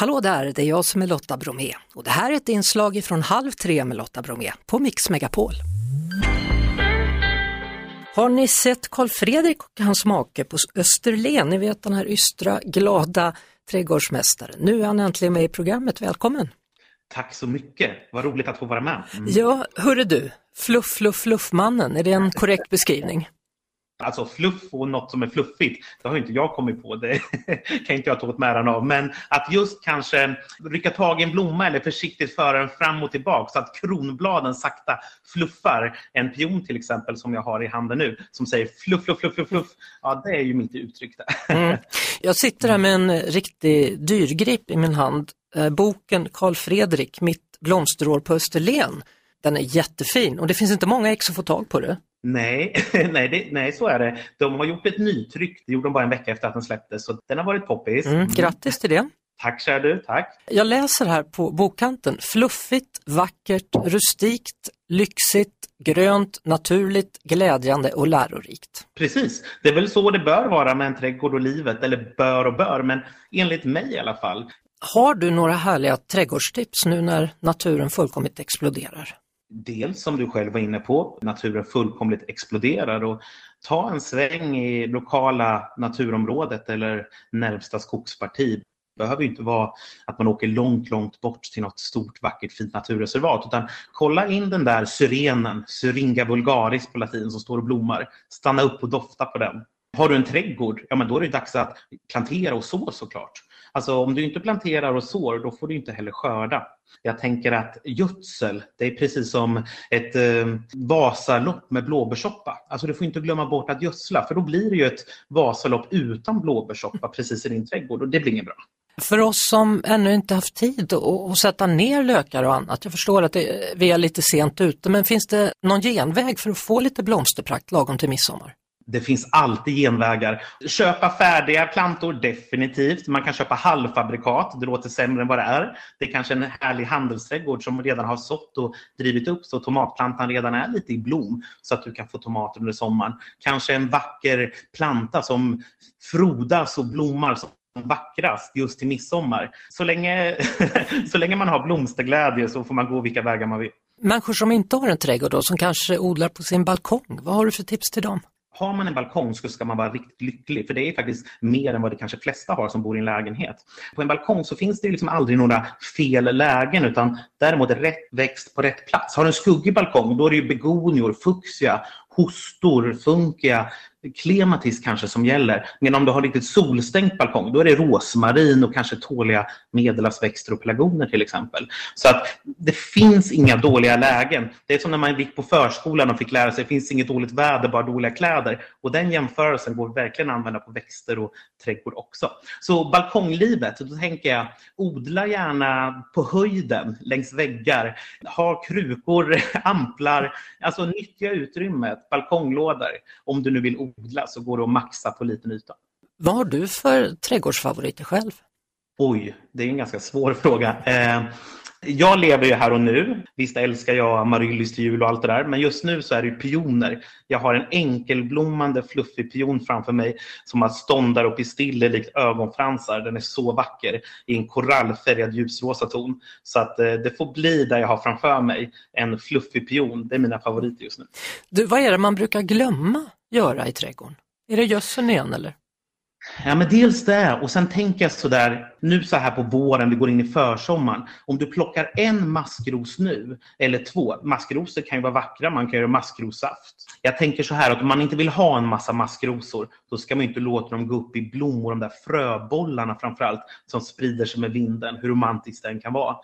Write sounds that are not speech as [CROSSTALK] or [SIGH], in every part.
Hallå där, det är jag som är Lotta Bromé och det här är ett inslag från Halv tre med Lotta Bromé på Mix Megapol. Har ni sett Karl Fredrik och hans make på Österlen? Ni vet den här ystra, glada trädgårdsmästaren. Nu är han äntligen med i programmet, välkommen! Tack så mycket, vad roligt att få vara med. Mm. Ja, hörru du, Fluff Fluff Fluffmannen, är det en korrekt beskrivning? Alltså fluff och något som är fluffigt, det har inte jag kommit på. Det [LAUGHS] kan inte jag ta åt mig äran av. Men att just kanske rycka tag i en blomma eller försiktigt föra den fram och tillbaka så att kronbladen sakta fluffar. En pion till exempel som jag har i handen nu som säger fluff, fluff, fluff, fluff. fluff. Ja, det är ju mitt uttryck där. Mm. Jag sitter här med en riktig dyrgrip i min hand. Eh, boken Karl Fredrik, Mitt blomsterår på Österlen. Den är jättefin och det finns inte många ex att få tag på det. Nej, [LAUGHS] nej, det, nej, så är det. De har gjort ett nytryck. Det gjorde de bara en vecka efter att den släpptes. Så den har varit poppis. Mm, grattis till det. Tack kära du, tack. Jag läser här på bokkanten. Fluffigt, vackert, rustikt, lyxigt, grönt, naturligt, glädjande och lärorikt. Precis, det är väl så det bör vara med en trädgård och livet. Eller bör och bör, men enligt mig i alla fall. Har du några härliga trädgårdstips nu när naturen fullkomligt exploderar? Dels som du själv var inne på, naturen fullkomligt exploderar och ta en sväng i lokala naturområdet eller närmsta skogsparti. Det behöver inte vara att man åker långt, långt bort till något stort, vackert, fint naturreservat. Utan kolla in den där syrenen, Syringa vulgaris på latin, som står och blommar. Stanna upp och dofta på den. Har du en trädgård, ja men då är det dags att plantera och så såklart. Alltså om du inte planterar och sår, då får du inte heller skörda. Jag tänker att gödsel, det är precis som ett eh, Vasalopp med blåbärssoppa. Alltså du får inte glömma bort att gödsla, för då blir det ju ett Vasalopp utan blåbärssoppa precis i din trädgård och det blir inget bra. För oss som ännu inte haft tid att sätta ner lökar och annat, jag förstår att det, vi är lite sent ute, men finns det någon genväg för att få lite blomsterprakt lagom till midsommar? Det finns alltid genvägar. Köpa färdiga plantor, definitivt. Man kan köpa halvfabrikat, det låter sämre än vad det är. Det är kanske en härlig handelsträdgård som redan har sått och drivit upp så tomatplantan redan är lite i blom så att du kan få tomater under sommaren. Kanske en vacker planta som frodas och blommar som vackrast just till midsommar. Så länge, [LAUGHS] så länge man har blomsterglädje så får man gå vilka vägar man vill. Människor som inte har en trädgård då, som kanske odlar på sin balkong, vad har du för tips till dem? Har man en balkong så ska man vara riktigt lycklig, för det är faktiskt mer än vad det kanske flesta har som bor i en lägenhet. På en balkong så finns det liksom aldrig några fel lägen, utan däremot rätt växt på rätt plats. Har du en skuggig balkong, då är det ju begonior, fuchsia, hostor, funkia, klematis kanske som gäller. Men om du har riktigt solstängt balkong, då är det rosmarin och kanske tåliga medelhavsväxter och pelargoner till exempel. Så att det finns inga dåliga lägen. Det är som när man gick på förskolan och fick lära sig det finns inget dåligt väder, bara dåliga kläder. Och den jämförelsen går verkligen att använda på växter och trädgård också. Så balkonglivet, då tänker jag odla gärna på höjden längs väggar. Ha krukor, [LAUGHS] amplar, alltså nyttja utrymmet, balkonglådor om du nu vill odla så går det att maxa på liten yta. Vad har du för trädgårdsfavoriter själv? Oj, det är en ganska svår fråga. Eh, jag lever ju här och nu. Visst älskar jag amaryllis till jul och allt det där, men just nu så är det pioner. Jag har en enkelblommande fluffig pion framför mig som har ståndar och pistiller likt ögonfransar. Den är så vacker i en korallfärgad ljusrosa ton. Så att eh, det får bli där jag har framför mig en fluffig pion. Det är mina favoriter just nu. Du, vad är det man brukar glömma göra i trädgården? Är det gödseln igen eller? Ja, men dels det. Och sen tänker jag sådär, nu så här på våren, vi går in i försommaren. Om du plockar en maskros nu, eller två. Maskrosor kan ju vara vackra, man kan göra maskrossaft. Jag tänker så här att om man inte vill ha en massa maskrosor, då ska man inte låta dem gå upp i blommor, de där fröbollarna framförallt, som sprider sig med vinden, hur romantiskt den kan vara.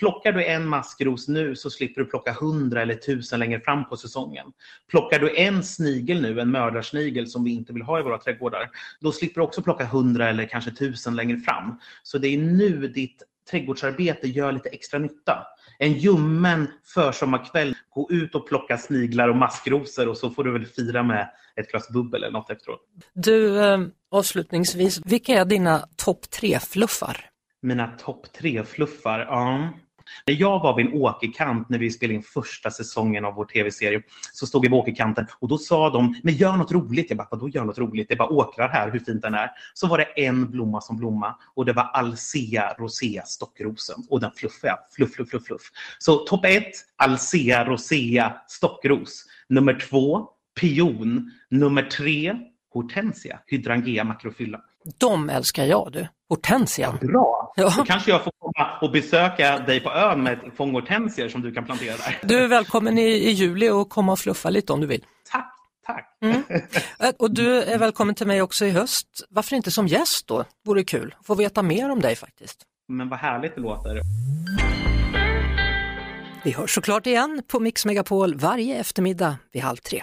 Plockar du en maskros nu så slipper du plocka hundra eller tusen längre fram på säsongen. Plockar du en snigel nu, en mördarsnigel som vi inte vill ha i våra trädgårdar, då slipper du också plocka hundra eller kanske tusen längre fram. Så det är nu ditt trädgårdsarbete gör lite extra nytta. En ljummen försommarkväll, gå ut och plocka sniglar och maskrosor och så får du väl fira med ett glas bubbel eller något efteråt. Du, eh, avslutningsvis, vilka är dina topp tre fluffar? Mina topp tre fluffar? Ja. När jag var vid en åkerkant när vi spelade in första säsongen av vår tv-serie så stod jag vid åkerkanten och då sa de, men gör något roligt. Jag bara, vadå gör något roligt? Det är bara åkrar här, hur fint den är. Så var det en blomma som blomma och det var Alcea rosea stockrosen och den fluffiga, fluff, fluff, fluff, fluff. Så topp ett, Alcea rosea stockros. Nummer två, pion. Nummer tre, hortensia, hydrangea macrophylla. De älskar jag du. Hortensia. Bra! Ja. Då kanske jag får komma och besöka dig på ön med ett fång hortensier som du kan plantera där. Du är välkommen i, i juli och komma och fluffa lite om du vill. Tack, tack. Mm. Eh, Och du är välkommen till mig också i höst. Varför inte som gäst då? Vore kul. Få veta mer om dig faktiskt. Men vad härligt det låter. Vi hörs såklart igen på Mix Megapol varje eftermiddag vid halv tre.